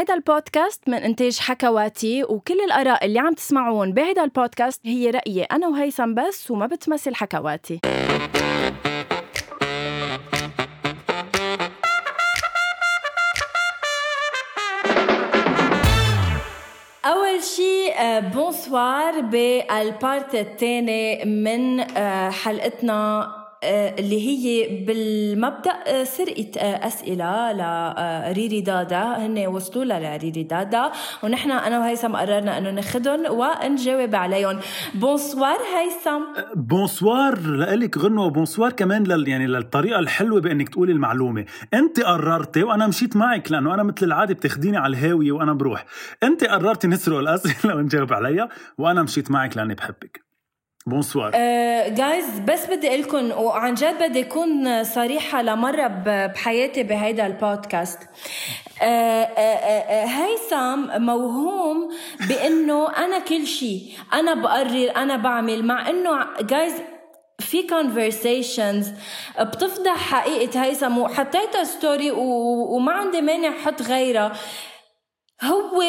هيدا البودكاست من إنتاج حكواتي وكل الآراء اللي عم تسمعون بهيدا البودكاست هي رأيي أنا وهيثم بس وما بتمثل حكواتي. أول شيء بونسوار بال part الثاني من آه، حلقتنا آه، اللي هي بالمبدأ آه، سرقة آه، أسئلة. لريري دادا. هن وصلوا لها لريري دادا. ونحن أنا وهيثم قررنا إنه ناخذهم ونجاوب عليهم. بونسوار هيثم بونسوار لك غنوة. وبونسوار كمان لل يعني للطريقة الحلوة بإنك تقولي المعلومة. أنت قررتي وأنا مشيت معك لأنه أنا مثل العادة بتاخديني على الهاوية وأنا بروح. أنت قررتي نسرق الأسئلة ونجاوب عليها وأنا مشيت معك لأني بحبك. بونسوار جايز uh, بس بدي أقول لكم وعن جد بدي أكون صريحة لمرة بحياتي بهيدا البودكاست. uh, uh, هيثم موهوم بإنه أنا كل شيء أنا بقرر أنا بعمل مع إنه جايز في conversations بتفضح حقيقة هيثم وحطيتها story وما عندي مانع أحط غيرها. هو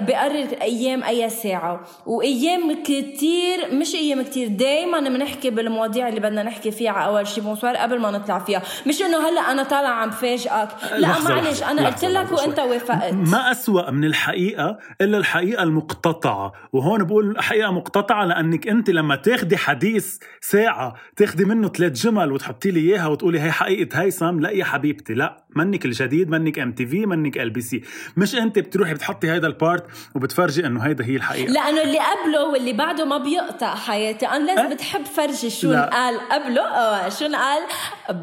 بقرر أيام أي ساعة وأيام كتير مش أيام كتير دايما بنحكي بالمواضيع اللي بدنا نحكي فيها على اول شيء بونسوار قبل ما نطلع فيها. مش إنه هلأ أنا طالع عم فاجئك. لا معلش أنا قلت لك وأنت وافقت. ما أسوأ من الحقيقة إلا الحقيقة المقتطعة. وهون بقول حقيقة مقتطعة لأنك أنت لما تاخدي حديث ساعة تاخدي منه ثلاث جمل وتحطي لي إياها وتقولي هي حقيقة هيثم لا يا حبيبتي لا. منك الجديد منك ام تي في منك ال بي سي مش أنت بتروحي بتحطي هيدا ال part وبتفرجي إنه هيدا هي الحقيقة. لأنه اللي قبله واللي بعده ما بيقطع حياتي. أنا لازم أه؟ بتحب فرجي شو قال قبله أو شو قال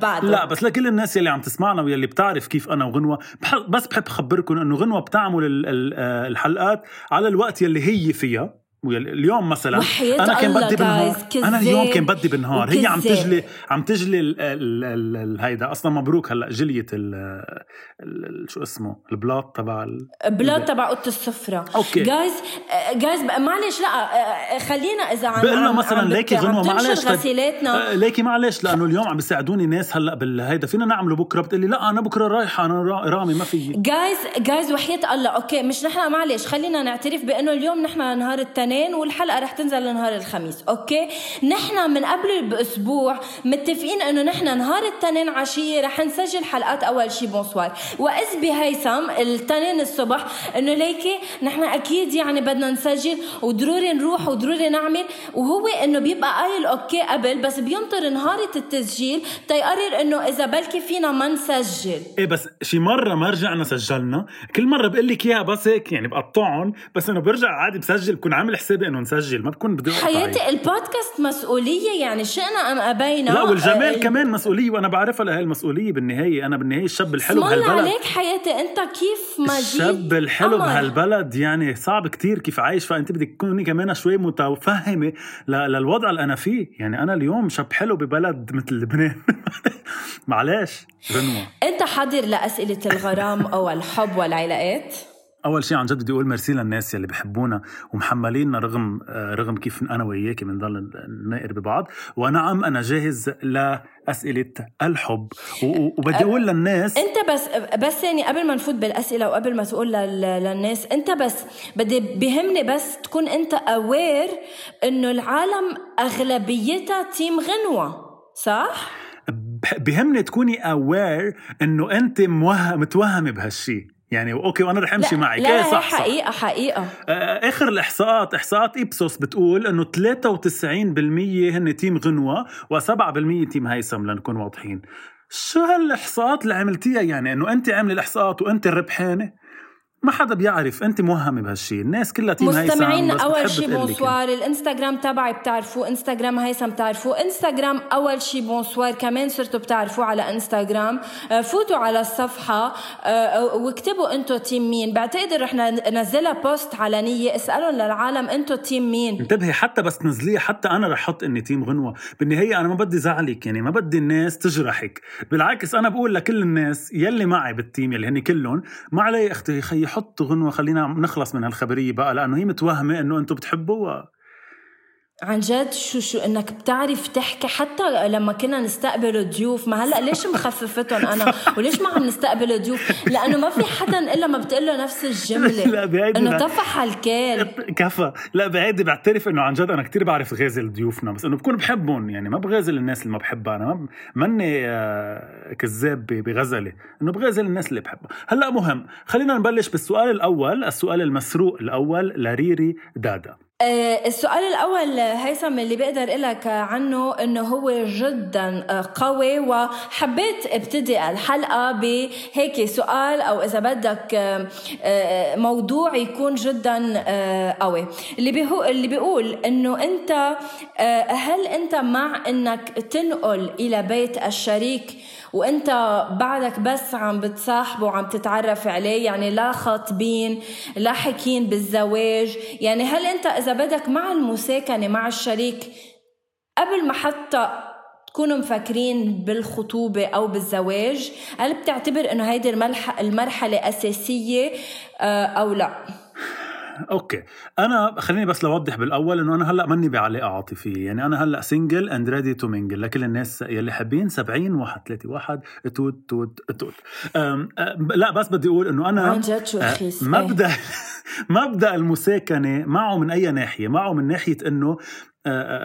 بعده. لا بس لكل الناس يلي عم تسمعنا واللي بتعرف كيف أنا وغنوة بس بحب أخبركم إنه غنوة بتعمل الحلقات على الوقت يلي هي فيها. اليوم مثلا أنا كان بدي بالنهار أنا اليوم كان بدي بالنهار. هي عم تجلي عم تجلي ال ال ال ال هيدا أصلا مبروك هلأ جليت ال شو اسمه البلاط تبع البلاط تبع اوضه السفرة. أوكي. جايز جايز معلش لا خلينا إذا عم بقول مثلا ليكي غنوة معلش غسيلاتنا. آه، ليكي معلش لأنه اليوم عم بيساعدوني ناس هلأ بالهيدا فينا نعمله بكرة. بتقلي لا أنا بكرة رايحة أنا رامي ما في. جايز جايز وحياة الله. أوكي مش نحن معلش خلينا نعترف بأنه اليوم نحن نهار التاني. الاثنين والحلقة رح تنزل نهار الخميس أوكي؟ نحن من قبل بأسبوع متفقين إنه نحن نهار الاثنين عشية رح نسجل حلقات أول شي بونسوار. وإذ بهيثم الاثنين الصبح إنه ليكي نحن أكيد يعني بدنا نسجل وضروري نروح وضروري نعمل. وهو إنه بيبقى قايل أوكي قبل بس بينطر نهارة التسجيل تيقرر إنه إذا بلكي فينا ما نسجل. إيه بس شي مرة ما رجعنا سجلنا. كل مرة بقول لك إياها بس هيك يعني بقطعهم بس إنه برجع عادي بسجل بكون عامل حسابي إنه نسجل ما بكون بدي حياتي البودكاست مسؤولية يعني شئنا أم أبينا. لا والجمال آه كمان مسؤولية وأنا بعرفها لهي المسؤولية بالنهاية. أنا بالنهاية الشاب الحلو بهالبلد. عليك حياتي أنت كيف ما الشاب الحلو. بهالبلد يعني صعب كتير كيف عايش. فأنت بدك تكوني كمان شوي متفهمة للوضع اللي أنا فيه. يعني أنا اليوم شاب حلو ببلد مثل لبنان. معلش غنوه أنت حاضر لأسئلة الغرام أو الحب والعلاقات؟ أول شيء عن جد بدي أقول ميرسي للناس يلي بحبونا ومحمليننا رغم رغم كيف أنا وياكي بنضل نقر ببعض. ونعم أنا جاهز لأسئلة الحب. وبدي أقول للناس أنت بس بس يعني قبل ما نفوت بالأسئلة وقبل ما تقول للناس أنت بس بدي بهمني بس تكون أنت aware إنه العالم أغلبيتها team غنوة صح؟ بهمني تكوني aware إنه أنت متوهمة بهالشيء يعني أوكي وأنا رح أمشي معك لا, لا صح حقيقه صح. حقيقة آه، آخر الإحصاءات إحصاءات ايبسوس بتقول إنه 93% هن team غنوة و7% team هيثم لنكون واضحين. شو هالإحصاءات اللي عملتيها يعني؟ إنه انت عاملة الإحصاءات وانت الربحانة؟ ما حدا بيعرف انت موهمة بهالشيء الناس كلها team هيثم مستمعين أول شيء بونسوار الإنستغرام تبعي بتعرفوه إنستغرام هيثم بتعرفوه. إنستغرام أول شيء بونسوار كمان صرتوا بتعرفوه على إنستغرام. آه، فوتوا على الصفحة آه، واكتبوا انتو تيم مين. بعتقد رح ننزلها post علنية. اسالوا للعالم انتو team مين. انتبهي حتى بس تنزليه حتى أنا رح أحط إني team غنوة. بالنهاية أنا ما بدي زعلك يعني ما بدي الناس تجرحك. بالعكس أنا بقول لكل الناس يلي معي بالتيم يلي هن كلهم ما علي أختي خيي حطوا غنوة خلينا نخلص من هالخبرية بقى لأنه هي متوهمة إنه أنتم بتحبوا عن جد شو شو إنك بتعرف تحكي حتى لما كنا نستقبل ضيوف ما هلأ ليش مخففتهم أنا؟ وليش ما عم نستقبل ضيوف لأنه ما في حدا إلا ما بتقول له نفس الجملة. لا بعيد إنه طفح الكيل. كفى. لا بعيد بعترف إنه عن جد أنا كتير بعرف غازل ضيوفنا بس إنه بكون بحبهم يعني ما بغازل الناس اللي ما بحبها أنا ماني آه، كذاب بغزلي إنه بغازل الناس اللي بحبها هلأ مهم خلينا نبلش بالسؤال الأول السؤال المسروق الأول لريري دادا. السؤال الأول هيثم اللي بقدر لك عنه إنه هو جدا آه، قوي وحبيت ابتدي الحلقة بهيك سؤال أو إذا بدك آه، موضوع يكون جدا قوي. اللي بيهو اللي بيقول إنه أنت هل أنت مع إنك تنقل إلى بيت الشريك وانت بعدك بس عم بتصاحبه وعم تتعرف عليه يعني لا خاطبين لا حكين بالزواج يعني هل انت إذا بدك مع المساكنة مع الشريك قبل ما حتى تكونوا مفكرين بالخطوبة أو بالزواج هل بتعتبر أنه هيدي المرحلة أساسية آه، أو لا؟ أوكي. أنا خليني بس لوضح بالأول إنه أنا هلأ ماني بعلاقه عاطفيه يعني أنا هلأ single and ready to mingle لكل الناس يلي حابين 70 1 3 1 توت توت توت. لا بس بدي أقول إنه أنا عن جد شو رخيص مبدأ مبدأ المساكنة معه من أي ناحية؟ معه من ناحية إنه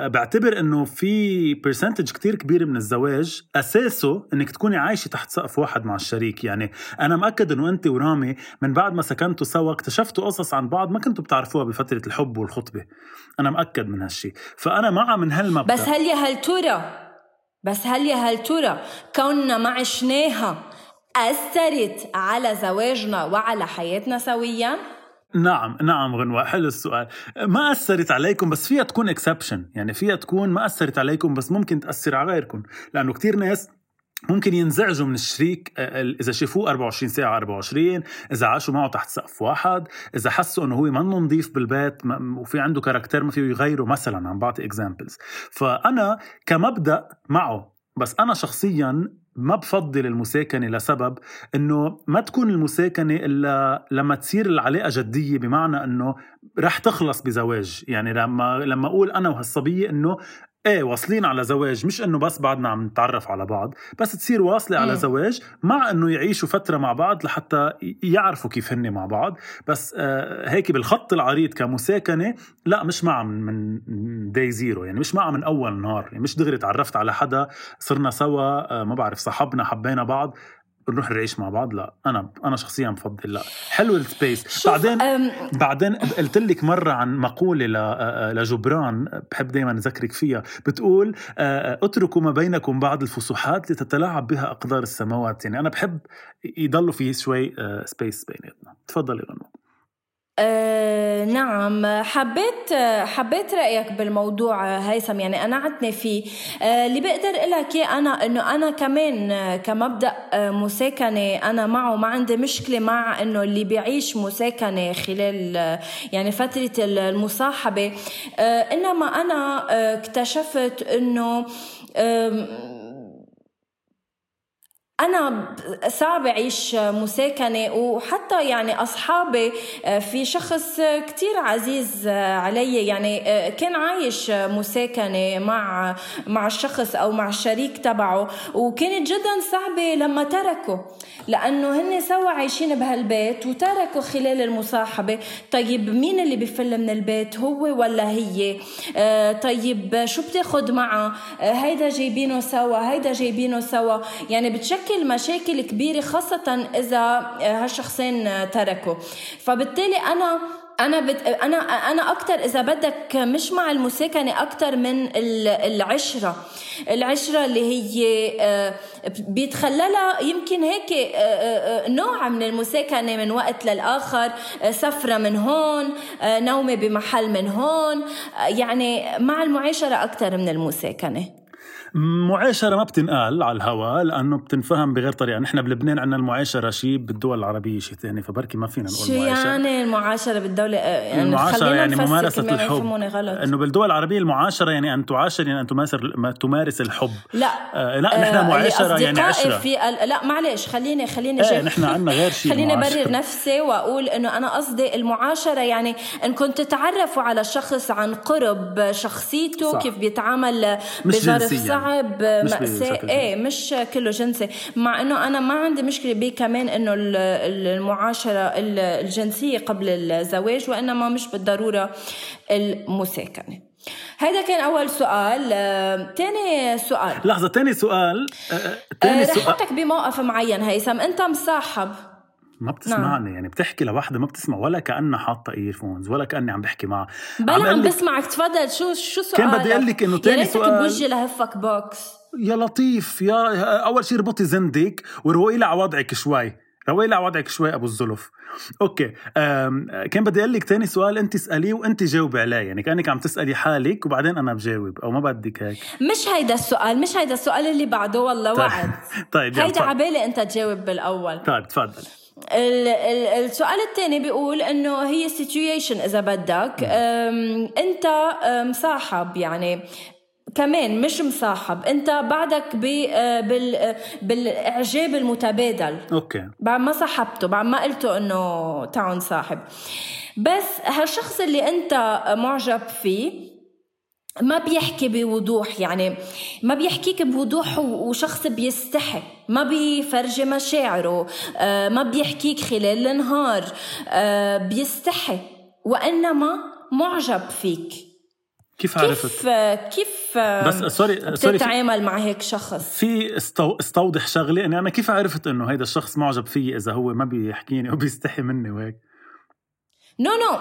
بعتبر إنه في percentage كتير كبير من الزواج أساسه إنك تكوني عايشة تحت سقف واحد مع الشريك. يعني أنا مأكد إنه انت ورامي من بعد ما سكنتوا سوا اكتشفتوا قصص عن بعض ما كنتوا بتعرفوها بفترة الحب والخطبة. أنا مأكد من هالشي. فأنا مع من هالمبدا بس هل يا هل ترى بس هل يا هل ترى كوننا ما عشناها أثرت على زواجنا وعلى حياتنا سويا؟ نعم نعم غنوة حلو السؤال. ما أثرت عليكم بس فيها تكون اكسبشن يعني فيها تكون ما أثرت عليكم بس ممكن تأثر على غيركم. لأنه كتير ناس ممكن ينزعجوا من الشريك إذا شافوه 24 ساعة 24 إذا عاشوا معه تحت سقف واحد إذا حسوا إنه هو منه نظيف بالبيت وفي عنده caractère ما فيه يغيره مثلا عم بعطي examples فأنا كمبدأ معه بس أنا شخصيا ما بفضل المساكنة لسبب إنه ما تكون المساكنة إلا لما تصير العلاقة جدية بمعنى إنه رح تخلص بزواج. يعني لما لما أقول أنا وهالصبية إنه إيه واصلين على زواج. مش إنه بس بعدنا عم نتعرف على بعض بس تصير واصلة على زواج مع إنه يعيشوا فترة مع بعض لحتى يعرفوا كيف هن مع بعض. بس آه هيك بالخط العريض كمساكنة لا مش معها من من day zero يعني مش معها من أول نهار يعني مش دغري تعرفت على حدا صرنا سوا آه ما بعرف صاحبنا حبينا بعض. نروح نعيش مع بعض؟ لا. أنا أنا شخصيا بفضل لا. حلو ال space بعدين بعدين قلت لك مرة عن مقولة لجبران بحب دائما أذكرك فيها. بتقول اتركوا ما بينكم بعض الفسحات لتتلاعب بها أقدار السماوات. يعني أنا بحب يضلوا في شوي سبيس بيناتنا. تفضلي غنوة. أه نعم. حبيت حبيت رأيك بالموضوع هيثم. يعني قنعتني فيه. أه اللي بقدر لك أنا إنه أنا كمان كمبدأ مساكنة أنا معه. ما عندي مشكلة مع إنه اللي بيعيش مساكنة خلال يعني فترة المصاحبة. أه إنما أنا اكتشفت إنه أنا صعب أعيش مساكنة وحتى يعني أصحابي آه، في شخص كتير عزيز علي. يعني آه، كان عايش مساكنة مع مع الشخص أو مع الشريك تبعه وكانت جدا صعبة لما تركوا لأنه هن سوا عايشين بهالبيت وتركوا خلال المصاحبة. طيب مين اللي بفل من البيت هو ولا هي؟ آه، طيب شو بتاخد معها هيدا جايبينه سوا هيدا جايبينه سوا. يعني بتشكل بتشكل مشاكل كبيرة خاصة إذا هالشخصين تركوا. فبالتالي أنا أنا بت... أنا أنا أكثر إذا بدك مش مع المساكنة أكثر من العشرة. العشرة اللي هي آه، بيتخللها يمكن هيك آه، آه، نوع من المساكنة من وقت للآخر سفرة من هون نومة بمحل من هون. يعني مع المعاشرة أكثر من المساكنة. معاشرة ما بتنقال على الهواء لأنه بتنفهم بغير طريقة نحن بلبنان عندنا المعاشرة شيء بالدول العربية شيء ثاني فبركي ما فينا نقول شو معاشرة يعني المعاشرة بالدولة يعني المعاشرة يعني ممارسة الحب غلط إنه بالدول العربية المعاشرة يعني أن تعاشر يعني أن تمارس ما تمارس الحب لا آه لا نحن آه، معاشرة يعني عشرة في. لا معلش خليني خليني جاي- نحن عندنا غير شيء خليني. أبرر نفسي وأقول إنه أنا قصدي المعاشرة يعني انكم تتعرفوا على الشخص عن قرب شخصيته صح. كيف بيتعامل بظرف. صعب مش مأساة. إيه مش كله جنسي. مع إنه أنا ما عندي مشكلة بيه كمان إنه ال- ال- المعاشرة ال- الجنسية قبل الزواج وإنما مش بالضرورة المساكنة. هذا كان أول سؤال. آه، تاني سؤال. لحظة تاني سؤال. آه، آه، آه، رح سؤال. أحطك بموقف معين هيثم. أنت مصاحب. ما بتسمعني يعني بتحكي لوحدة ما بتسمع ولا كأنها حاطة earphones ولا كأني عم بحكي معها. بلا عم لك- بسمعك. تفضل شو شو سؤالك كان بدي أقول لك إنه تاني يا سؤال- بوجهي لهفك بوكس يا لطيف يا أول شيء اربطي زندك وروقي لي على وضعك شوي. روقي لي على وضعك شوي أبو الزلف. okay كان بدي أقول لك ثاني سؤال أنت اسأليه وأنت جاوبي عليه. يعني كأنك عم تسألي حالك وبعدين أنا بجاوب أو ما بدك هيك. مش هيدا السؤال مش هيدا السؤال اللي بعده والله طيب. وعد. طيب هيدا. عبالي أنت تجاوب بالأول. طيب تفضل. السؤال الثاني بيقول إنه هي situation إذا بدك. أنت مصاحب يعني كمان مش مصاحب. أنت بعدك آه، بال بالإعجاب المتبادل. أوكي. بعد ما صاحبته بعد ما قلته إنه تعالوا نصاحب بس هالشخص اللي أنت معجب فيه ما بيحكي بوضوح يعني ما بيحكيك بوضوح وشخص بيستحي ما بيفرجي مشاعره آه، ما بيحكيك خلال النهار آه، بيستحي وإنما معجب فيك. كيف عرفت؟ كيف كيف بس sorry sorry بتتعامل مع هيك شخص؟ في استو... استوضح شغله إني أنا كيف عرفت إنه هيدا الشخص معجب فيي إذا هو ما بيحكيني وبيستحي مني وهيك؟ no no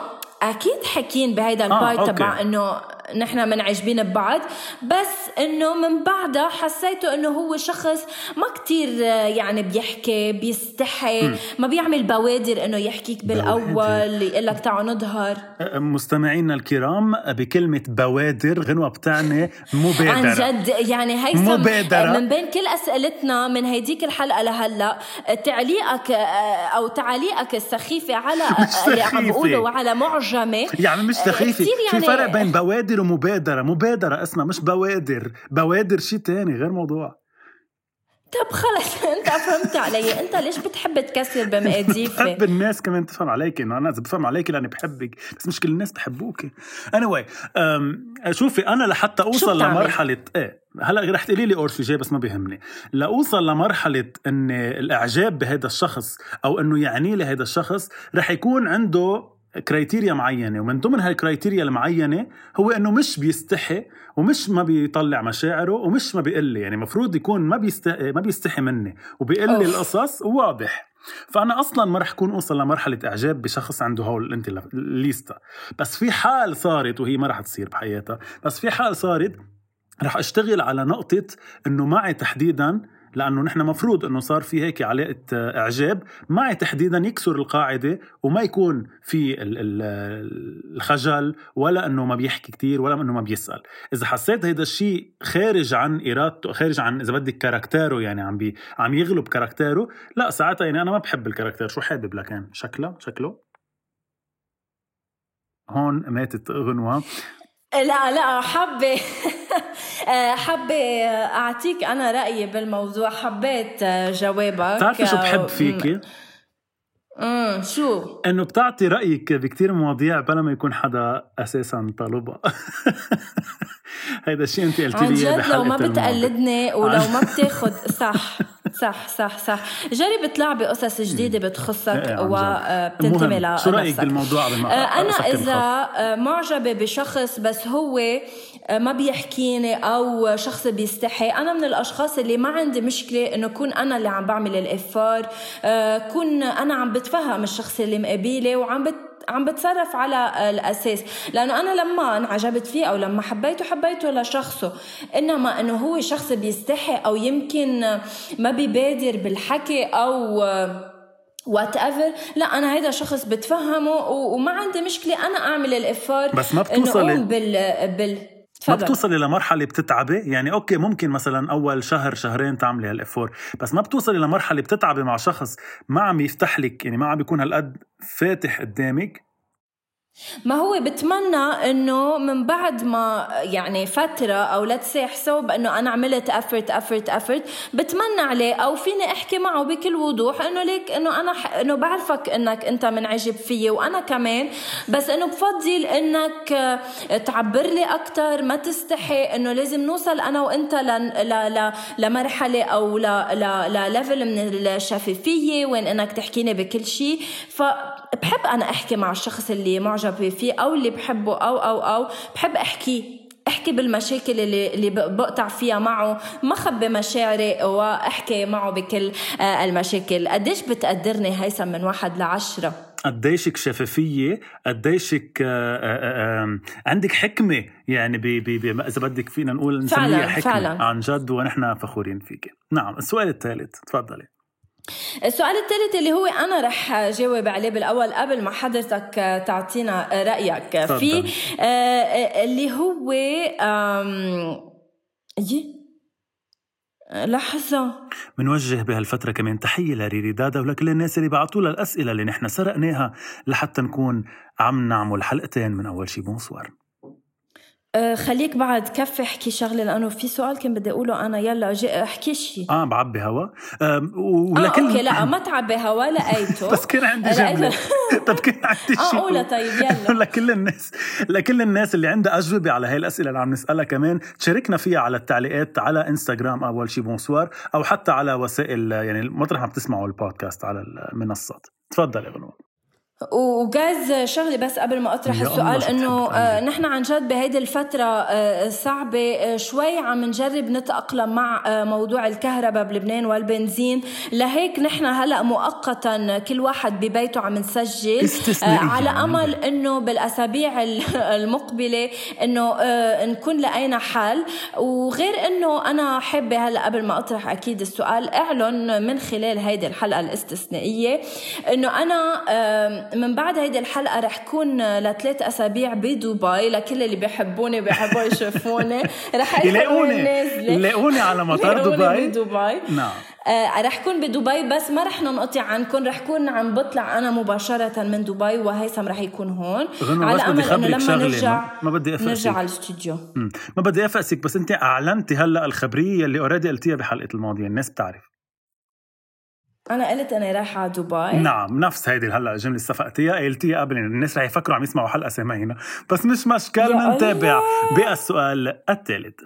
أكيد حكين بهيدا آه، ال part okay. تبع إنه نحن منعجبين ببعض بس إنه من بعدها حسيته إنه هو شخص ما كتير آه، يعني بيحكي بيستحي ما بيعمل بوادر إنه يحكيك بالأول يقول لك تعالوا نظهر مستمعينا الكرام بكلمة بوادر غنوة بتعني مبادرة عن جد يعني هيثم مبادرة. من بين كل أسئلتنا من هيديك الحلقة لهلأ تعليقك آه، أو تعليقك السخيفة على اللي عم. بقوله وعلى معجمه يعني مش سخيفة. كتير في يعني- فرق بين بوادر ومبادرة. مبادرة اسمها مش بوادر. بوادر شيء تاني غير موضوع. طب خلص. انت فهمت علي. انت ليش بتحب تكسر بمقاديفي بحب الناس كمان تفهم عليك إنه أنا بفهم عليك لأني بحبك. بس مش كل الناس بحبوك. Anyway شوفي أنا لحتى أوصل؟ لمرحلة إيه هلأ رح تقولي لي أورفي جاي بس ما بيهمني. لأوصل لمرحلة ان الإعجاب بهذا الشخص أو إنه يعني لي هذا الشخص رح يكون عنده criteria معينة. ومن ضمن هال criteria المعينة هو إنه مش بيستحي ومش ما بيطلع مشاعره ومش ما بيقول لي يعني المفروض يكون ما بيستحي ما بيستحي مني وبيقول لي. القصص وواضح فأنا أصلا ما رح كون أوصل لمرحلة إعجاب بشخص عنده هول on the list بس في حال صارت وهي ما رح تصير بحياتها بس في حال صارت رح أشتغل على نقطة إنه معي تحديدا لأنه نحن مفروض إنه صار في هيك علاقة آه، إعجاب. معي تحديدا يكسر القاعدة وما يكون في ال- ال- الخجل ولا إنه ما بيحكي كتير ولا إنه ما بيسأل. إذا حسيت هيدا الشيء خارج عن إرادته خارج عن إذا بدك character ه يعني عم بي عم يغلب character ه لا ساعتها يعني أنا ما بحب الكاركتير. شو حابب لكن شكله؟ شكله؟ هون ماتت غنوة لا لا حابة حابة أعطيك أنا رأيي بالموضوع. حبيت جوابك. بتعرفي شو بحب فيكي؟ امم شو؟ إنه بتعطي رأيك بكتير مواضيع بلا ما يكون حدا أساسا طالبها. هيدا الشيء انت قلتي لي جد لو ما. بتقلدني ولو ما بتاخد صح. صح صح صح جرب تلعبي قصص جديدة بتخصك إيه،. وبتنتمي شو رأيك لنفسك بالموضوع قبل ما آه، أنا؟ إذا آه، معجبة بشخص بس هو آه، ما بيحكيني أو شخص بيستحي أنا من الأشخاص اللي ما عندي مشكلة إنه كون أنا اللي عم بعمل الإفار آه، كون أنا عم بتفهم الشخص اللي مقابله وعم بت عم بتصرف على الأساس. لأنه أنا لما انعجبت فيه أو لما حبيته حبيته لشخصه. إنما إنه هو شخص بيستحي أو يمكن ما بيبادر بالحكي أو whatever لا أنا هيدا شخص بتفهمه وما عندي مشكلة أنا أعمل ال effort بس ما بتوصلي- بال بال ما بتوصلي لمرحلة بتتعبي؟ يعني okay ممكن مثلا أول شهر شهرين تعملي هال effort بس ما بتوصلي لمرحلة بتتعبي مع شخص ما عم يفتح لك يعني ما عم بيكون هالقد فاتح قدامك ما هو بتمنى إنه من بعد ما يعني فترة أو let's say حسيت إنه أنا عملت effort effort effort بتمنى عليه أو فيني أحكي معه بكل وضوح إنه ليك إنه أنا ح... إنه بعرفك إنك أنت منعجب فيي وأنا كمان. بس إنه بفضل إنك تعبر لي أكثر ما تستحي إنه لازم نوصل أنا وأنت ل... ل... ل... لمرحلة أو ل... ل... لل level من الشفافية وين إنك تحكيني بكل شيء. فبحب أنا أحكي مع الشخص اللي معجب معجبة فيه أو اللي بحبه أو أو أو بحب أحكي أحكي بالمشاكل اللي اللي بقطع فيها معه ما خبي مشاعري وأحكي معه بكل آه، المشاكل. قديش بتقدرني هيثم من واحد لعشرة؟ قديشك شفافية؟ قديشك آه، آه، عندك حكمة؟ يعني بي بي بي إذا بدك فينا نقول نسميها حكمة. فعلا. عن جد ونحن فخورين فيك نعم السؤال الثالث. تفضلي. السؤال الثالث اللي هو أنا رح جاوب عليه بالأول قبل ما حضرتك تعطينا رأيك. في آه، آه، اللي هو يي لحظة. منوجه بهالفترة كمان تحية لريري دادا ولكل الناس اللي بعثوا لها الأسئلة اللي نحن سرقناها لحتى نكون عم نعمل حلقتين من أول شي. بونسوار. خليك بعد كفي احكي شغلة لأنه في سؤال كان بدي أقوله أنا. يلا احكي شيء آه بعبي هوا. ولكن آه okay لا ما تعبي هوا لقيته. بس كان عندي جملة. طب كان عندي شيء آه قولها طيب يلا. لكل الناس لكل الناس اللي عندها أجوبة على هاي الأسئلة اللي عم نسألها كمان تشاركنا فيها على التعليقات على إنستغرام أول شي bonsoir أو حتى على وسائل يعني مطرح ما بتسمعوا البودكاست على المنصات. تفضل يا بنو just شغلي بس قبل ما اطرح السؤال انه آه نحن عن جد بهيدي الفترة آه صعبة آه شوي عم نجرب نتأقلم مع موضوع الكهرباء بلبنان والبنزين. لهيك نحن هلأ مؤقتا كل واحد ببيته عم نسجل على أمل إنه بالأسابيع المقبلة إنه نكون لقينا حل. وغير إنه أنا حابة هلأ قبل ما أطرح أكيد السؤال إعلن من خلال هيدي الحلقة الاستثنائية إنه أنا من بعد هيدي الحلقة رح كون لثلاث أسابيع بدبي لكل اللي بيحبوني بيحبوا يشوفوني. رح يلاقوني. يلاقوني على مطار دبي. بدبي. نعم. آه رح كون بدبي بس ما رح ننقطع عنكم. رح كون عم بطلع أنا مباشرة من دبي وهيثم رح يكون هون. على أمل إنه لما نرجع ما بدي افقسك نرجع على الاستوديو. ما بدي افقسك بس أنت أعلنتي هلأ الخبرية اللي already قلتيها بحلقة الماضية. الناس بتعرف. أنا قلت أنا رايحة على دبي. نعم نفس هيدي هلأ الجمله اللي صفقتيها قلتيها قبل الناس رح يفكروا عم يسمعوا حلقة سامعينها. بس مش مشكل بنتابع بالسؤال الثالث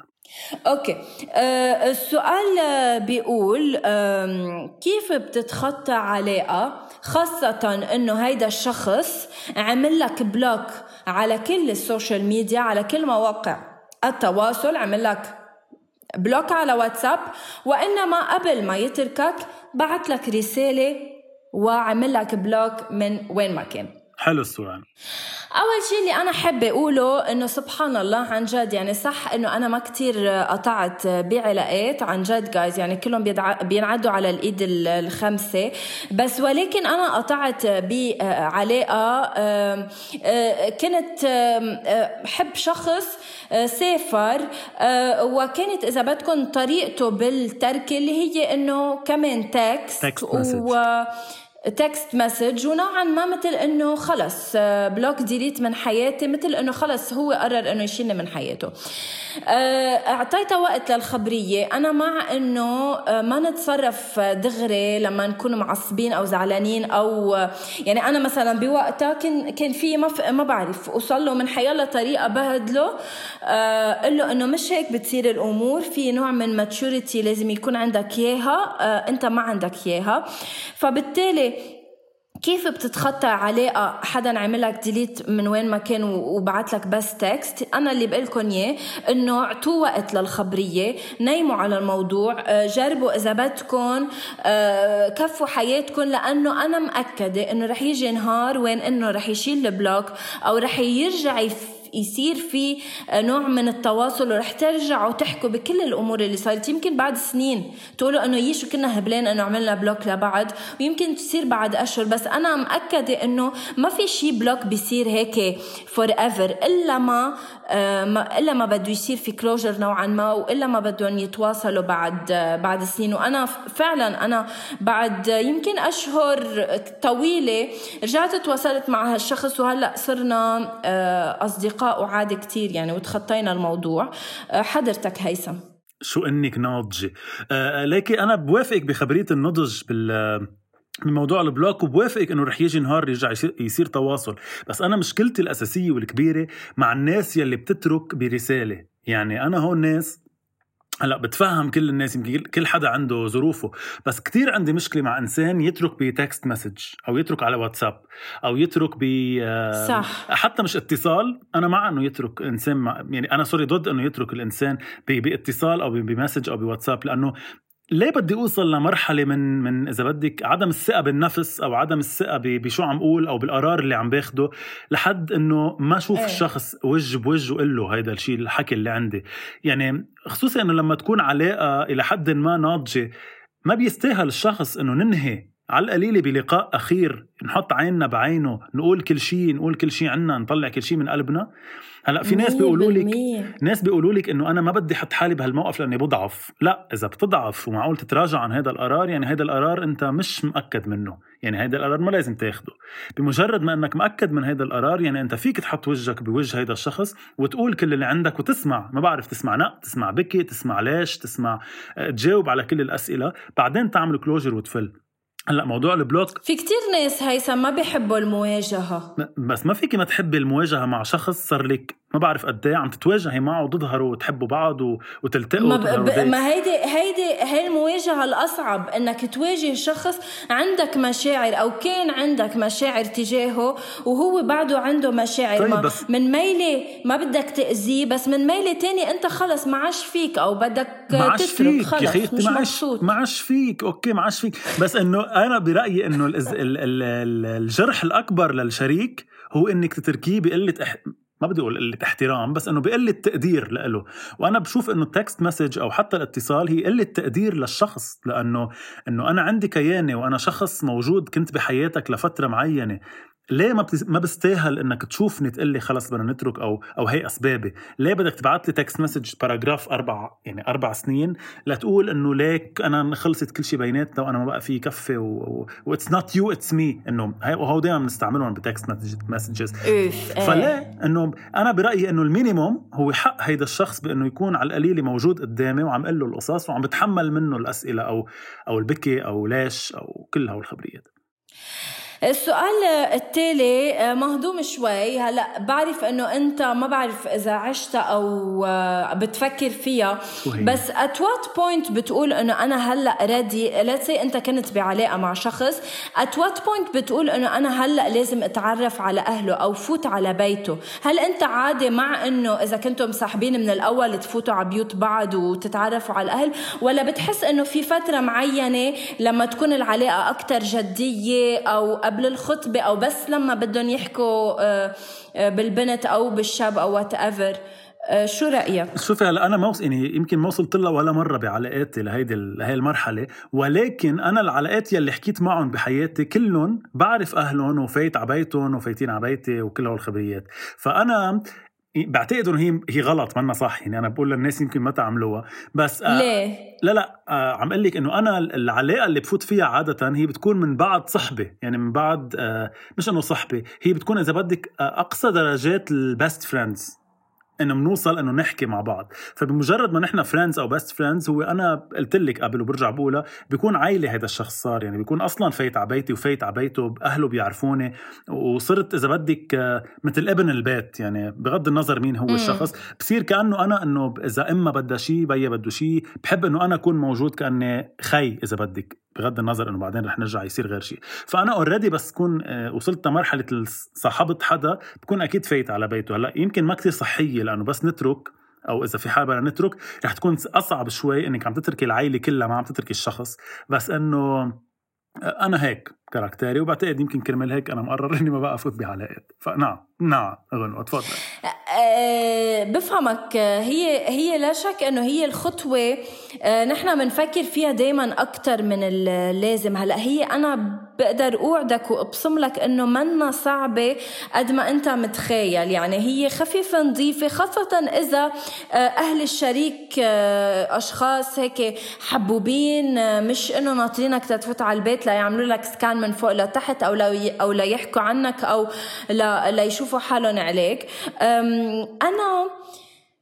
okay. آه السؤال بيقول كيف بتتخطى علاقة خاصة إنه هيدا الشخص عمل لك block على كل ال social media على كل مواقع التواصل عمل لك block على واتساب وإنما قبل ما يتركك بعت لك رسالة وعمل لك block من وين ما كان. حلو السؤال. أول شيء اللي أنا حابه أقوله إنه سبحان الله عن جد يعني صح إنه أنا ما كتير قطعت بعلاقات عن جد جايز يعني كلهم بينعدوا على الإيد الخمسة. بس ولكن أنا قطعت بعلاقة كنت حب شخص سافر وكانت إذا بدكم طريقته بالتركه اللي هي إنه كمان تكست و text message ونوعا ما مثل إنه خلص block delete من حياتي مثل إنه خلص هو قرر إنه يشيلني من حياته. آه، اعطيتها وقت للخبرية. أنا مع إنه آه، ما نتصرف دغري لما نكون معصبين أو زعلانين أو يعني أنا مثلا بوقتها كان كان في ما ما بعرف أوصل له من حيالله طريقه بهدله آه، قل له إنه مش هيك بتصير الأمور في نوع من maturity لازم يكون عندك إياها أنت ما عندك إياها. فبالتالي كيف بتتخطى علاقة حدا عمل لك delete من وين ما كان وبعت لك بس text أنا اللي بقول لكم إياه إنه اعطوا وقت للخبرية نيموا على الموضوع آه، جربوا إذا بدكم آه، كفوا حياتكم لأنه أنا مأكدة إنه رح يجي نهار وين إنه رح يشيل ال block أو رح يرجع يصير في نوع من التواصل ورح ترجعوا تحكوا بكل الأمور اللي صارت يمكن بعد سنين تقولوا إنه يشو كنا هبلين إنه عملنا block لبعض ويمكن تصير بعد أشهر بس أنا مأكدة إنه ما في شيء block بيصير هيك forever إلا ما آه، إلا ما بده يصير في closure نوعا ما وإلا ما بدهم يتواصلوا بعد بعد سنين. وأنا فعلا أنا بعد يمكن أشهر طويلة رجعت تواصلت مع هالشخص وهلأ صرنا آه، اصدقاء وعادي كتير يعني وتخطينا الموضوع. آه، حضرتك هيثم. شو إنك ناضجة. لكن أنا بوافقك بخبرية النضج بال من موضوع ال block وبوافقك إنه رح يجي نهار يرجع يصير تواصل. بس أنا مشكلتي الأساسية والكبيرة مع الناس يلي بتترك برسالة. يعني أنا هون ناس هلا بتفهم كل الناس يمكن كل حدا عنده ظروفه بس كتير عندي مشكلة مع إنسان يترك ب text message أو يترك على واتساب أو يترك ب صح. حتى مش اتصال أنا مع إنه يترك إنسان مع يعني أنا سوري ضد إنه يترك الإنسان باتصال أو بمسج أو بواتساب لأنه ليه بدي أوصل لمرحلة من من إذا بدك عدم الثقة بالنفس أو عدم الثقة بشو عم أقول أو بالقرار اللي عم باخده لحد إنه ما أشوف إيه. الشخص وجه بوجه وقول له هيدا الشيء الحكي اللي عندي يعني خصوصا إنه لما تكون علاقة إلى حد ما ناضجة ما بيستاهل الشخص إنه ننهي على القليلة بلقاء أخير نحط عيننا بعينه نقول كل شيء نقول كل شيء عنا نطلع كل شيء من قلبنا. هلأ في ناس بيقولوا لك ناس بيقولوا لك إنه أنا ما بدي أحط حالي بهالموقف لأني بضعف. لأ إذا بتضعف ومعقول تتراجع عن هذا القرار يعني هذا القرار أنت مش مأكد منه. يعني هذا القرار ما لازم تاخده. بمجرد ما إنك مأكد من هذا القرار يعني أنت فيك تحط وجهك بوجه هذا الشخص وتقول كل اللي عندك وتسمع. ما بعرف تسمع نق تسمع بكي تسمع ليش تسمع آه، تجاوب على كل الأسئلة. بعدين تعمل كلوجر وتفل. هلا موضوع البلوك في كتير ناس هيثم ما بيحبوا المواجهة. بس ما فيكي ما تحبي المواجهة مع شخص صار لك ما بعرف قد إيه عم تتواجهي معه وتظهروا وتحبوا بعض وتلتقوا ما, ب... ما هيدي هيدي هي المواجهة الأصعب إنك تواجه شخص عندك مشاعر أو كان عندك مشاعر تجاهه وهو بعده عنده مشاعر. طيب ما بس من ميلة ما بدك تأذيه بس من ميلة تاني أنت خلص ما عاش فيك أو بدك تترك فيك خلص خيتي مش مبسوط. معاش فيك أوكي معاش فيك. بس إنه أنا برأيي إنه ال... ال... ال... الجرح الأكبر للشريك هو إنك تتركيه بقلة إح... ما بدي أقول قلة احترام بس إنه بقلة تقدير له وأنا بشوف إنه ال text message أو حتى الاتصال هي قلة تقدير للشخص لأنه إنه أنا عندي كياني وأنا شخص موجود كنت بحياتك لفترة معينة. ليه ما ما بستاهل إنك تشوفني تقول لي خلص بدنا نترك أو أو هي أسبابي؟ ليه بدك تبعت لي text message paragraph أربع يعني أربع سنين لتقول إنه ليك أنا خلصت كل شيء بيناتنا وأنا ما بقى فيي كفي it's not you it's me إنه وهو دائما بنستعملهم ب text messages فليه إنه أنا برأيي إنه ال minimum هو حق هيدا الشخص بإنه يكون على القليله موجود قدامي وعم قل له القصص وعم بتحمل منه الأسئلة أو أو البكي أو ليش أو كل هالخبريات السؤال التالي آه، مهضوم شوي. هلا بعرف إنه أنت ما بعرف إذا عشت أو آه، بتفكر فيها بس at what point بتقول إنه أنا هلأ ready let's say أنت كنت بعلاقة مع شخص at what point بتقول إنه أنا هلأ لازم أتعرف على أهله أو فوت على بيته؟ هل أنت عادي مع إنه إذا كنتم مصاحبين من الأول تفوتوا على بيوت بعض وتتعرفوا على الأهل؟ ولا بتحس إنه في فترة معينة لما تكون العلاقة أكثر جدية أو قبل الخطبة أو بس لما بدهم يحكوا آه، آه، بالبنت أو بالشاب أو whatever شو رأيك؟ شوفي هلا أنا ما يعني يمكن ما وصلت لها ولا مرة بعلاقاتي لهيدي لهي المرحلة ولكن أنا العلاقات يلي حكيت معهم بحياتي كلهم بعرف أهلهم وفايت على بيتهم وفايتين على بيتي وكل هالخبريات فأنا بعتقد إنه هي هي غلط منا صح. يعني أنا بقول للناس يمكن ما تعملوها. بس آه ليه؟ لا لا آه عم أقول لك إنه أنا العلاقة اللي بفوت فيها عادة هي بتكون من بعد صحبة. يعني من بعد آه مش إنه صحبة هي بتكون إذا بدك آه أقصى درجات ال best friends إنه بنوصل إنه نحكي مع بعض. فبمجرد ما نحن friends أو best friends هو أنا قلت لك قبل وبرجع بقولها بيكون عائلة هذا الشخص صار. يعني بيكون أصلا فايت على بيتي وفايت على بيته أهله بيعرفوني وصرت إذا بدك آه، مثل ابن البيت. يعني بغض النظر مين هو الشخص بصير كأنه أنا إنه إذا امها بدها شيء بيا بده شيء بحب إنه أنا أكون موجود كأني خي إذا بدك. بغض النظر إنه بعدين رح نرجع يصير غير شيء فأنا already بس كون آه، وصلت لمرحلة صاحبت حدا بكون أكيد فايت على بيته. هلأ يمكن ما كثير صحية لأنه بس نترك أو إذا في حال بدنا نترك رح تكون أصعب شوي إنك عم تتركي العائلة كلها ما عم تتركي الشخص. بس إنه أنا هيك. كاركتيري وبعتقد يمكن كرمال هيك أنا مقرر إني ما بقى أفوت بعلاقات فنعم نعم غنوة تفضل أه بفهمك. هي هي لا شك إنه هي الخطوة أه نحن بنفكر فيها دائما أكثر من اللازم هلأ هي أنا بقدر أوعدك وأبصم لك إنه منا صعبة قد ما أنت متخيل. يعني هي خفيفه نظيفة خاصة إذا أهل الشريك أشخاص هيك حبوبين مش إنه ناطرينك تتفوت على البيت ليعملوا لك سكان من فوق لتحت أو أو ليحكوا عنك أو ليشوفوا حالهم عليك. أنا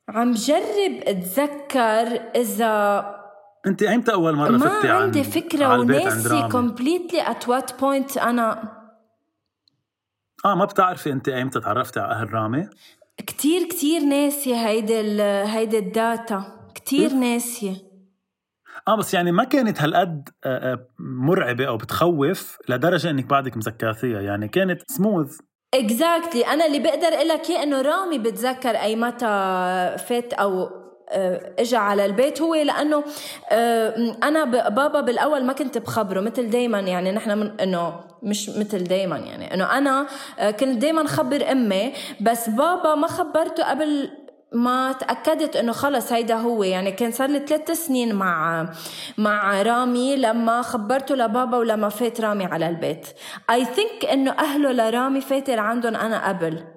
عم جرب أتذكر إذا أنت ايمتى أول مرة فتي ما عندي فكرة وناسي completely at what point أنا آه ما بتعرفي أنت ايمتى تعرفتي على أهل رامي؟ كتير كتير ناسية هيدي هيدي ال data. كتير ناسية. آه بس يعني ما كانت هالقد آه، آه، مرعبة أو بتخوف لدرجة إنك بعدك مذكرتيها يعني كانت سموث exactly exactly. أنا اللي بقدر أقول لك انه رامي بتذكر أي متى فات أو آه، اجى على البيت. هو لأنه أنا بابا بالأول ما كنت بخبره مثل دايما. يعني نحن من إنه مش مثل دايما. يعني إنه أنا كنت دايما خبر أمي بس بابا ما خبرته قبل ما تأكدت إنه خلص هيدا هو. يعني كان صار لي ثلاث سنين مع مع رامي لما خبرته لبابا ولما فات رامي على البيت. اي ثينك إنه أهله لرامي فاتر عندهم أنا قبل.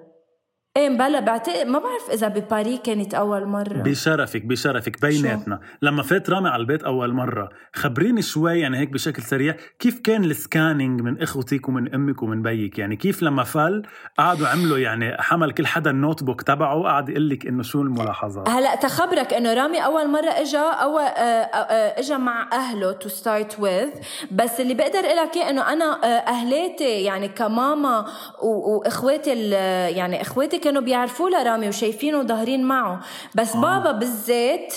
إيه مبلا بعتقد ما بعرف إذا بباري كانت أول مرة. بشرفك بشرفك بيناتنا. لما فات رامي على البيت أول مرة خبريني شوي يعني هيك بشكل سريع كيف كان ال scanning من إخوتك ومن أمك ومن بيك؟ يعني كيف لما فل قعدوا عملوا يعني حمل كل حدا ال notebook تبعه وقعد يقول لك إنه شو الملاحظات؟ هلا تخبرك إنه رامي أول مرة اجى اول آه، آه، اجى مع أهله to start with بس اللي بقدر أقول لك إنه أنا آه، أهلاتي يعني كماما وإخواتي يعني إخواتي كانوا بيعرفوا لرامي وشايفينه ظاهرين معه. بس آه. بابا بالذات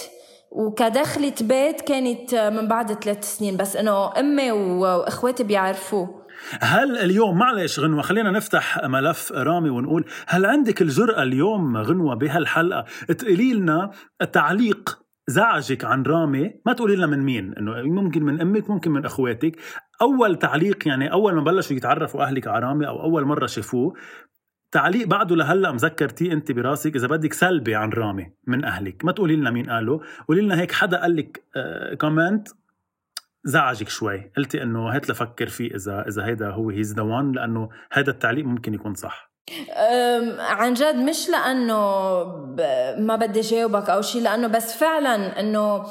وكدخلة بيت كانت من بعد ثلاث سنين. بس إنه أمي وإخواتي بيعرفوه. هل اليوم معلش غنوة خلينا نفتح ملف رامي ونقول هل عندك الجرأة اليوم غنوة بهالحلقة تقولي لنا تعليق زعجك عن رامي؟ ما تقولي لنا من مين إنه ممكن من أمك ممكن من إخواتك. أول تعليق يعني أول ما بلشوا يتعرفوا أهلك على رامي أو أول مرة شافوه تعليق بعده لهلا مذكرتيه انت براسك إذا بدك سلبي عن رامي من أهلك. ما تقولي لنا مين قاله. قولي لنا هيك حدا قال لك آه comment زعجك شوي. قلتي إنه هات لفكر فيه إذا إذا هيدا هو he's the one لأنه هذا التعليق ممكن يكون صح. عن جد مش لأنه ما بدي جاوبك أو شيء لأنه بس فعلا إنه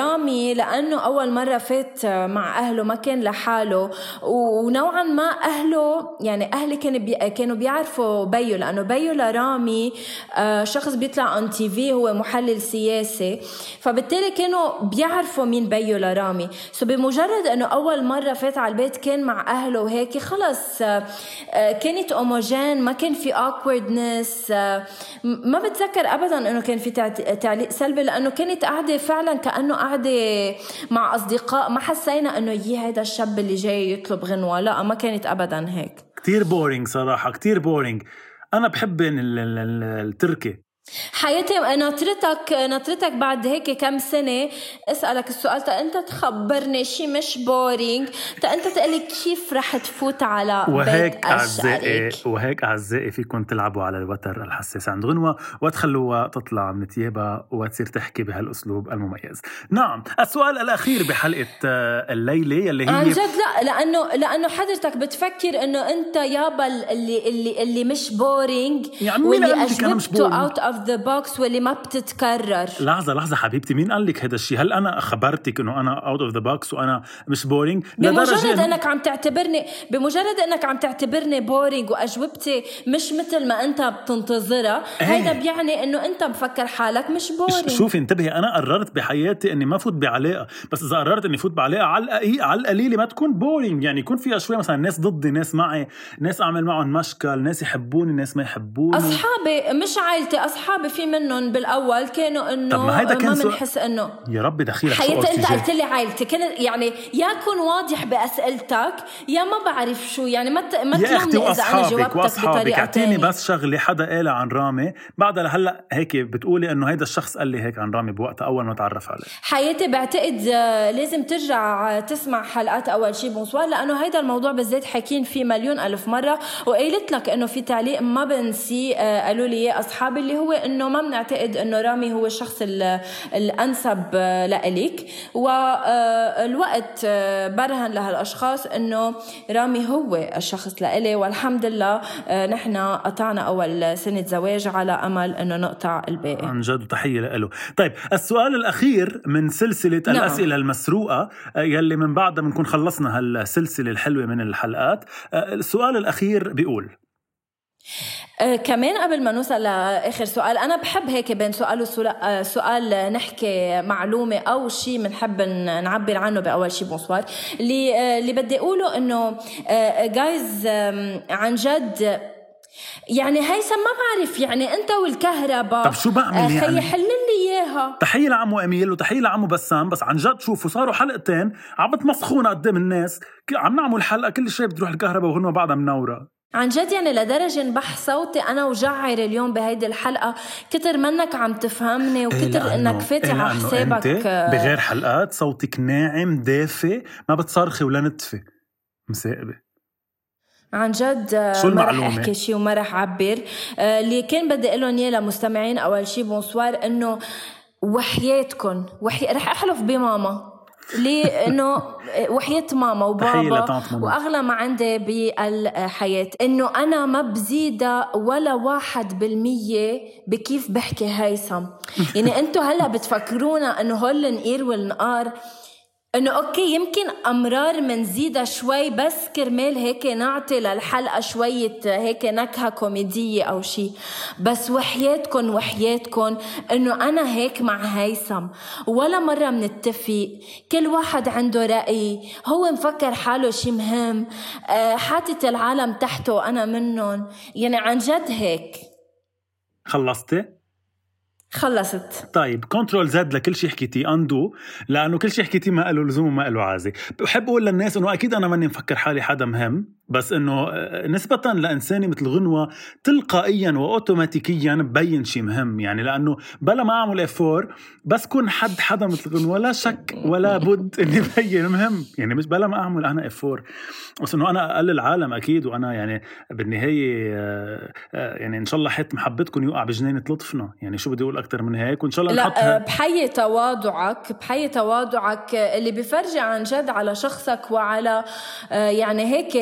رامي لأنه أول مرة فات مع أهله ما كان لحاله ونوعا ما أهله يعني أهلي كانوا بي كانوا بيعرفوا بيو لأنه بيو لرامي شخص بيطلع on TV هو محلل سياسي فبالتالي كانوا بيعرفوا مين بيو لرامي. so بمجرد إنه أول مرة فات على البيت كان مع أهله وهيك خلص آه، كانت homogène ما كان في awkwardness ما بتذكر ابدا إنه كان في تعليق سلبي لأنه كانت قاعدة فعلا كأنه قاعدة مع أصدقاء. ما حسينا إنه يي هيدا الشاب اللي جاي يطلب غنوة. لا ما كانت أبدا هيك. كتير boring صراحة كتير boring أنا بحب التركي. حياتي ناطرتك ناطرتك بعد هيك كم سنة. أسألك السؤال تا أنت تخبرني شي مش boring تا أنت تقلي كيف رح تفوت على وهيك أعزائي وهيك أعزائي فيكم تلعبوا على الوتر الحساس عند غنوة وتخلوها تطلع من ثيابها وتصير تحكي بهالأسلوب المميز. نعم، السؤال الأخير بحلقة آه، الليلة يلي هي عن جد لا لأنه لأنه حضرتك بتفكر إنه أنت يابا اللي اللي اللي مش boring يعني واللي اجوبته out of the box واللي ما بتتكرر. لحظة لحظة حبيبتي مين قال لك هذا الشيء هل أنا خبرتك إنه أنا out of the box وأنا مش boring بمجرد إنك عم تعتبرني بمجرد إنك عم تعتبرني boring وأجوبتي مش مثل ما أنت بتنتظرها هيدا إيه. بيعني إنه أنت مفكر حالك مش boring شوفي انتبهي أنا قررت بحياتي إني ما فوت بعلاقة. بس إذا قررت إني فوت بعلاقة على على القليله ما تكون boring يعني يكون فيها شوي مثلا ناس ضدي ناس معي ناس أعمل معهم مشكل ناس يحبوني ناس ما يحبوني. أصحابي مش عائلتي أصحابي اصحابي في منهم بالأول كانوا إنه طب ما هيدا كان ما بنحس إنه يا رب دخيلك حياتي سؤال أنت. قلت لي عائلتي كان يعني يا كون واضح بأسئلتك يا ما بعرف شو يعني ما ت- ما تلومني إذا أنا جاوبتك وأصحابك بطريقة أعطيني بس شغلة حدا قالها عن رامي. بعدها لهلأ هيك بتقولي إنه هيدا الشخص قال لي هيك عن رامي بوقتها أول ما تعرف عليه. حياتي بعتقد آه، لازم ترجع آه، تسمع حلقات أول شي بونسوار لأنه هيدا الموضوع بالذات حاكين فيه مليون ألف مرة وقيلت لك إنه في تعليق ما بنسي آه، قالوا لي اياه أصحابي اللي هو إنه ما بنعتقد إنه رامي هو الشخص ال- الأنسب آه، لإلك. والوقت آه، برهن لهالأشخاص إنه رامي هو الشخص لإلي. والحمد لله آه، نحن قطعنا أول سنة زواج على أمل إنه نقطع الباقي. عن جد تحية له طيب السؤال الأخير من سلسلة نعم. الأسئلة المسروقة آه، يلي من بعدها بنكون خلصنا هالسلسلة الحلوة من الحلقات آه، السؤال الأخير بيقول آه كمان قبل ما نوصل لآخر سؤال أنا بحب هيك بين سؤال وسؤال آه سؤال نحكي معلومة أو شيء بنحب نعبر عنه بأول شيء بونسوار. اللي آه اللي بدي أقوله إنه جايز عن جد يعني هيثم ما بعرف يعني أنت والكهرباء طب شو بعمل يعني؟ حل لي إياها. تحية لعمو أميل وتحية لعمو بسام بس عن جد شوفوا صاروا حلقتين عم بتمسخونا قدام الناس عم نعمل حلقة كل شيء بتروح الكهرباء وهن بعدها منورة. عن جد يعني لدرجة انبح صوتي أنا وجعر اليوم بهيدي الحلقة. كتر منك عم تفهمني وكتر لأنه- إنك فاتي إيه على حسابك آه، بغير حلقات صوتك ناعم دافي ما بتصرخي ولا نتفي. مساقبة عن جد آه، شو ما رح؟ أحكي شيء وما رح أعبر. آه، اللي كان بدي أقول لهم إياه لمستمعين أول شيء بونسوار إنه وحياتكم وحي... رح أحلف بماما. ليه انه وحياة ماما وبابا. وأغلى ما عندي بالحياة إنه أنا ما بزيدها ولا واحد بالمية بكيف بحكي هيثم يعني أنتو هلأ بتفكرونا إنه هول النقير والنقار إنه أوكي يمكن أمرار منزيدها شوي بس كرمال هيك نعطي للحلقة شوية هيك نكهة كوميدية أو شيء بس وحياتكم وحياتكم إنه أنا هيك مع هيثم. ولا مرة منتفق. كل واحد عنده رأي. هو مفكر حاله شيء مهم. آه، حاطط العالم تحته وأنا منهم يعني عن جد هيك. خلصتي؟ خلصت. طيب control Z لكل شيء حكيتيه undo لأنه كل شيء حكيتيه ما له لزوم وما له عازة. بحب أقول للناس إنه أكيد أنا ماني مفكر حالي حدا مهم. بس إنه آه، نسبة لإنسانة مثل غنوة تلقائيا وأوتوماتيكيا ببين شيء مهم. يعني لأنه بلا ما أعمل effort بس كون حد حدا مثل غنوة لا شك ولا بد إني بين مهم. يعني مش بلا ما أعمل أنا effort بس إنه أنا أقل العالم أكيد وأنا يعني بالنهاية آه، آه، يعني إن شاء الله حيط محبتكم يوقع بجنينة لطفنا. يعني شو بدي أقول أكثر من هيك؟ وإن شاء الله لا نحطها بحيي تواضعك بحيي تواضعك اللي بفرجي عن جد على شخصك وعلى يعني هيك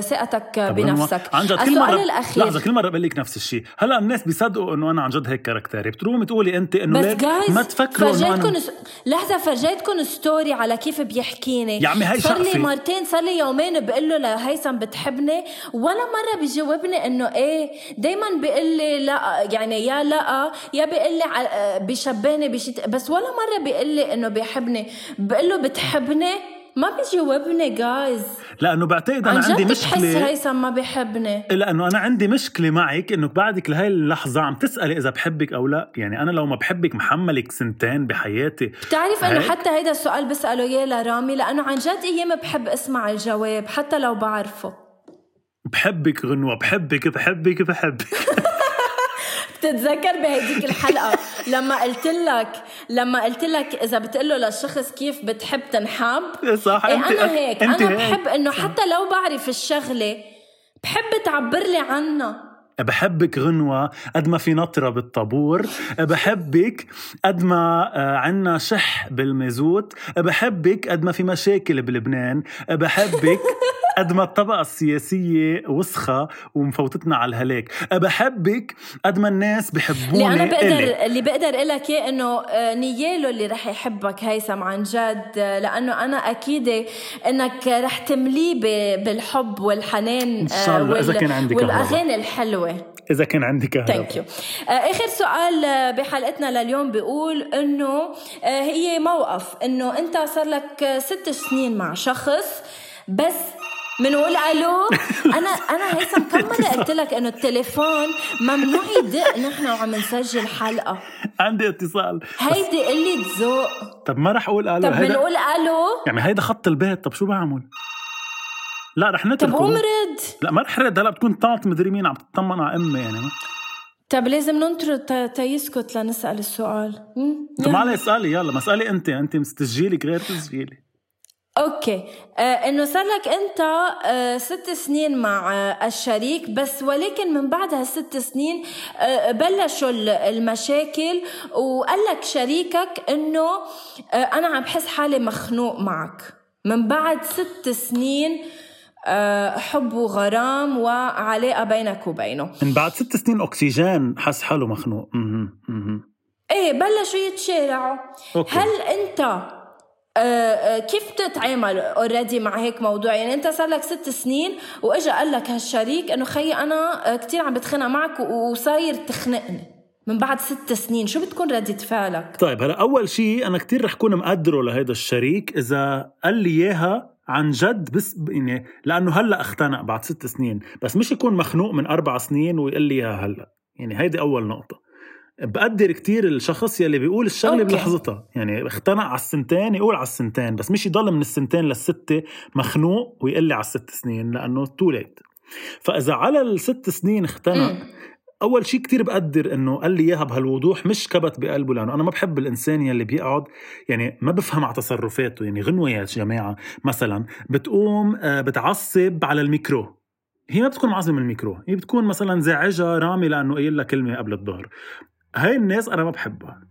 ثقتك بنفسك. عن جد كل مرة الأخير لحظة كل مرة بقول لك نفس الشيء، هلا الناس بيصدقوا إنه أنا عن جد هيك كاركتري، بترومي تقولي أنت إنه بس جايز ما تفكروا إنه فرجيتكم أنا س... لحظة فرجيتكم story على كيف بيحكيني. يا عمي هاي صار لي. مرتين صار لي يومين بقول له لهيثم بتحبني. ولا مرة بيجاوبني إنه إيه دايما بيقول لي لا يعني يا لا يا بيقول لي بيشبهني بشيء بس ولا مرة بيقول لي إنه بيحبني. بقول له بتحبني؟ ما بيجاوبني جايز لأنه بعتقد أنا عندي جد بتحس هيثم ما بيحبني لأنه أنا عندي مشكلة معك إنه بعدك لهي اللحظة عم تسألي إذا بحبك أو لا، يعني أنا لو ما بحبك محملك سنتين بحياتي. بتعرف إنه؟ حتى هيدا السؤال بسأله إياه لرامي لأنه عن جد أيام بحب أسمع الجواب حتى لو بعرفه. بحبك غنوة بحبك بحبك بحبك. بتتذكر بهديك الحلقة؟ لما قلت لك لما قلت لك إذا بتقول له للشخص كيف بتحب تنحب؟ صح. إيه أنت أنا هيك. أنت هيك. بحب إنه حتى لو بعرف الشغلة بحب تعبر لي عنها. بحبك غنوة قد ما في نطرة بالطابور. بحبك قد ما آه، عنا شح بالمازوت. بحبك قد ما في مشاكل بلبنان. بحبك قد ما الطبقة السياسية وسخة ومفوتتنا على الهلاك. بحبك قد ما الناس اللي بحبوني أنا إلي. بقدر اللي بقدر لك إياه إنه آه، نياله اللي رح يحبك هيثم عن جد آه، لأنه أنا أكيدة إنك رح تمليه بالحب والحنان إن شاء الله، إذا كان كهرباء. والأغاني الحلوة. إذا كان عندي كهرباء thank you آخر سؤال آه، بحلقتنا لليوم بيقول إنه آه، هي موقف إنه أنت صار لك آه، ست سنين مع شخص بس بنقول ألو أنا أنا هيثم كم مره قلت لك إنه التليفون ممنوع يدق نحن وعم نسجل حلقة. عندي اتصال. هيدي قله ذوق طب ما رح أقول ألو طب هيدا بنقول ألو يعني هيدا خط البيت. طب شو بعمل؟ لا رح طب نتركه قوم رد لا ما رح رد. هلا بتكون طاط مدري مين عم تطمن على أمي يعني. ما- طب لازم ننطر تا- تيسكت لنسأل السؤال. طب. ما علي اسألي. يلا ما اسألي أنت. أنت تسجيلك غير تسجيلي. okay. آه إنه صار لك أنت آه ست سنين مع آه الشريك بس ولكن من بعد هالست سنين آه بلشوا ال- المشاكل وقال لك شريكك إنه آه أنا عم بحس حالي مخنوق معك. من بعد ست سنين آه حب وغرام وعلاقة بينك وبينه. من بعد ست سنين أكسجين حس حاله مخنوق. إيه بلشوا يتشارعوا. هل أنت كيف بتتعامل already مع هيك موضوع؟ يعني انت صار لك ست سنين واجا قال لك هالشريك انه خيي أنا آه، كتير عم بتخانق معك وصاير تخنقني من بعد ست سنين. شو بتكون ردة فعلك؟ طيب هلا أول شيء أنا كتير رح كون مقدره لهيدا الشريك إذا قال لي إياها عن جد بس يعني لأنه هلأ اختنق بعد ست سنين. بس مش يكون مخنوق من أربع سنين ويقول لي إياها هلأ. يعني هيدي أول نقطة. بقدر كتير الشخص يلي بيقول الشغلة. بلحظتها. يعني اختنق على السنتين يقول على السنتين بس مش يضل من السنتين للستة مخنوق ويقول لي على الست سنين لأنه too late فإذا على الست سنين اختنق. أول شيء كتير بقدر إنه قال لي إياها بهالوضوح مش كبت بقلبه لأنه أنا ما بحب الإنسان يلي بيقعد يعني ما بفهم على تصرفاته. يعني غنوه يا جماعة مثلا بتقوم آه، بتعصب على الميكرو. هي ما بتكون معصبة من الميكرو هي بتكون مثلا زعجها رامي لأنه قايل لها كلمة قبل الظهر. هاي الناس أنا ما بحبها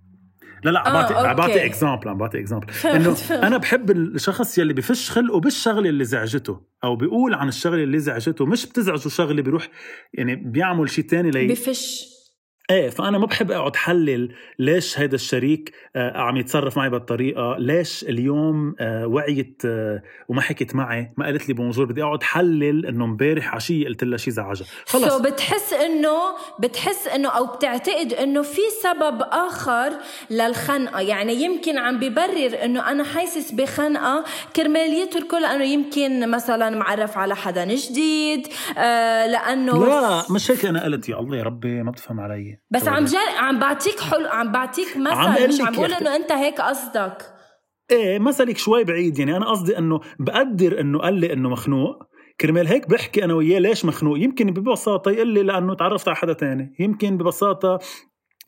لا لا عم آه، بعطي عم. بعطي example عم بعطي example إنه. أنا بحب الشخص يلي بفش خلقه بالشغلة اللي زعجته أو بيقول عن الشغلة اللي زعجته مش بتزعجه شغلة بيروح يعني بيعمل شيء تاني لي بفش إيه فأنا ما بحب أقعد حلل ليش هيدا الشريك آه عم يتصرف معي بهالطريقة ليش اليوم آه وعيت آه وما حكت معي ما قالت لي bonjour بدي أقعد حلل إنه امبارح عشيه قلت لها شيء زعجها خلص. so so بتحس إنه بتحس إنه أو بتعتقد إنه في سبب آخر للخنقة. يعني يمكن عم ببرر إنه أنا حاسس بخنقة. كرمال يتركه لأنه يمكن مثلا معرف على حدا جديد آه لأنه لا مش هيك أنا قلت يا الله يا ربي ما بتفهم علي. بس عم جا... عم بعطيك حلو عم بعطيك عم مثل قلك مش عم بقول أختي. إنه أنت هيك قصدك. إيه مثلك شوي بعيد يعني. أنا قصدي إنه بقدر إنه قال لي إنه مخنوق. كرمال هيك بحكي أنا وياه ليش مخنوق؟ يمكن ببساطة يقول لي لأنه تعرفت على حدا تاني. يمكن ببساطة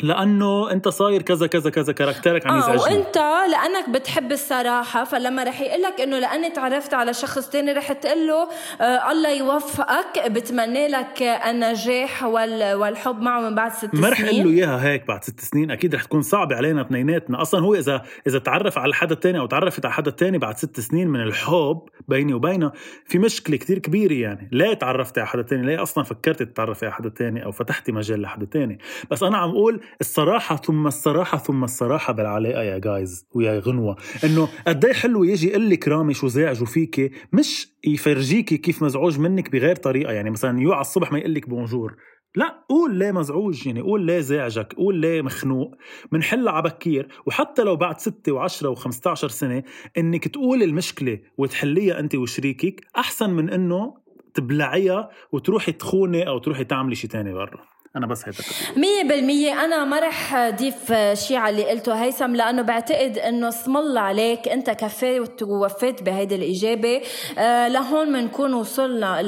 لأنه أنت صاير كذا كذا كذا كاركترك عم آه يزعجني. وأنت لأنك بتحب الصراحة فلما رح يقول لك إنه لأني تعرفت على شخص تاني رح تقول له آه الله يوفقك بتمنى لك النجاح وال والحب معه من بعد ست ما رح أقول له سنين إياها هيك بعد ست سنين أكيد رح تكون صعبة علينا اثنيناتنا. أصلا هو إذا إذا تعرف على حدا تاني أو تعرفت على حدا تاني بعد ست سنين من الحب بيني وبينها في مشكلة كتير كبيرة يعني. ليه تعرفتي على حدا تاني ليه أصلا فكرتي تتعرفي على حدا تاني أو فتحتي مجال لحدا تاني. بس أنا عم أقول الصراحة ثم الصراحة ثم الصراحة بالعلاقة يا جايز ويا غنوة. إنه قد إيه حلو يجي يقول لك رامي شو زعجوا فيكي؟ مش يفرجيكي كيف مزعوج منك بغير طريقة. يعني مثلا يوعى الصبح ما يقول لك بونجور لا قول ليه مزعوج يعني قول ليه زعجك قول ليه مخنوق. منحلها على بكير. وحتى لو بعد ستة وعشرة و15 سنة إنك تقول المشكلة وتحليها أنت وشريكك أحسن من إنه تبلعيها وتروحي تخوني أو تروحي تعملي شيء تاني برا. أنا بس بقول. مية بالمية. أنا ما رح أضيف شيء على اللي قلته هيثم لأنه بعتقد إنه اسم الله عليك. أنت كفيت ووفيت بهيدي الإجابة. آه لهون بنكون وصلنا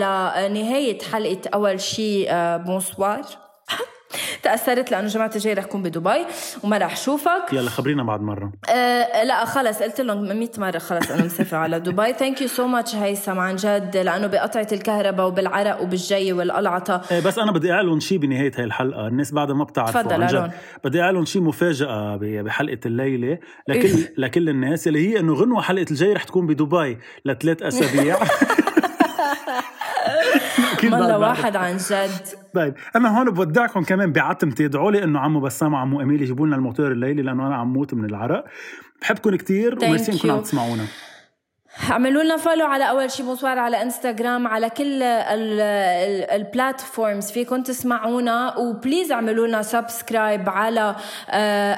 لنهاية حلقة أول شيء آه bonsoir. تأثرت لأنه جماعة الجاي رح كون بدبي وما رح شوفك يلا خبرينا بعد مرة. أه لا خلص قلت لهم 100 مرة خلص أنا مسافرة على دبي. thank you so much هيثم عن جد لأنه بقطعة الكهرباء وبالعرق وبالجي والقلعطه إيه بس أنا بدي أعلن شيء بنهاية هاي الحلقة. الناس بعدها ما بتعرفوا تفضل عن. بدي أعلن شيء مفاجأة بحلقة الليلة. لكل لكل الناس اللي هي إنه غنوة حلقة الجاي رح تكون بدبي لثلاث أسابيع. والله بعد- واحد عن جد. طيب أنا هون بودعكم كمان بعتمتي ادعوا لي إنه عمو بسام وعمو اميل يجيبوا لنا الموتور الليلي لأنه أنا عم موت من العرق. بحبكم كثير وميرسي إنكم. عم تسمعونا. اعملوا لنا follow على أول شي Bonsoir على انستغرام على كل ال platforms فيكم تسمعونا. و please اعملوا لنا subscribe على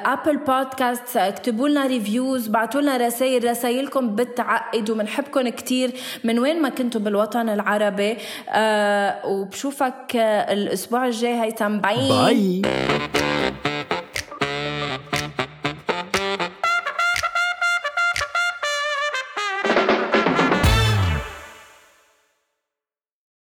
Apple Podcast اكتبوا لنا reviews بعتوا لنا رسائل رسائلكم بتعقد وبنحبكم كثير من وين ما كنتوا بالوطن العربي. uh, وبشوفك الأسبوع الجاي. هيثم bye bye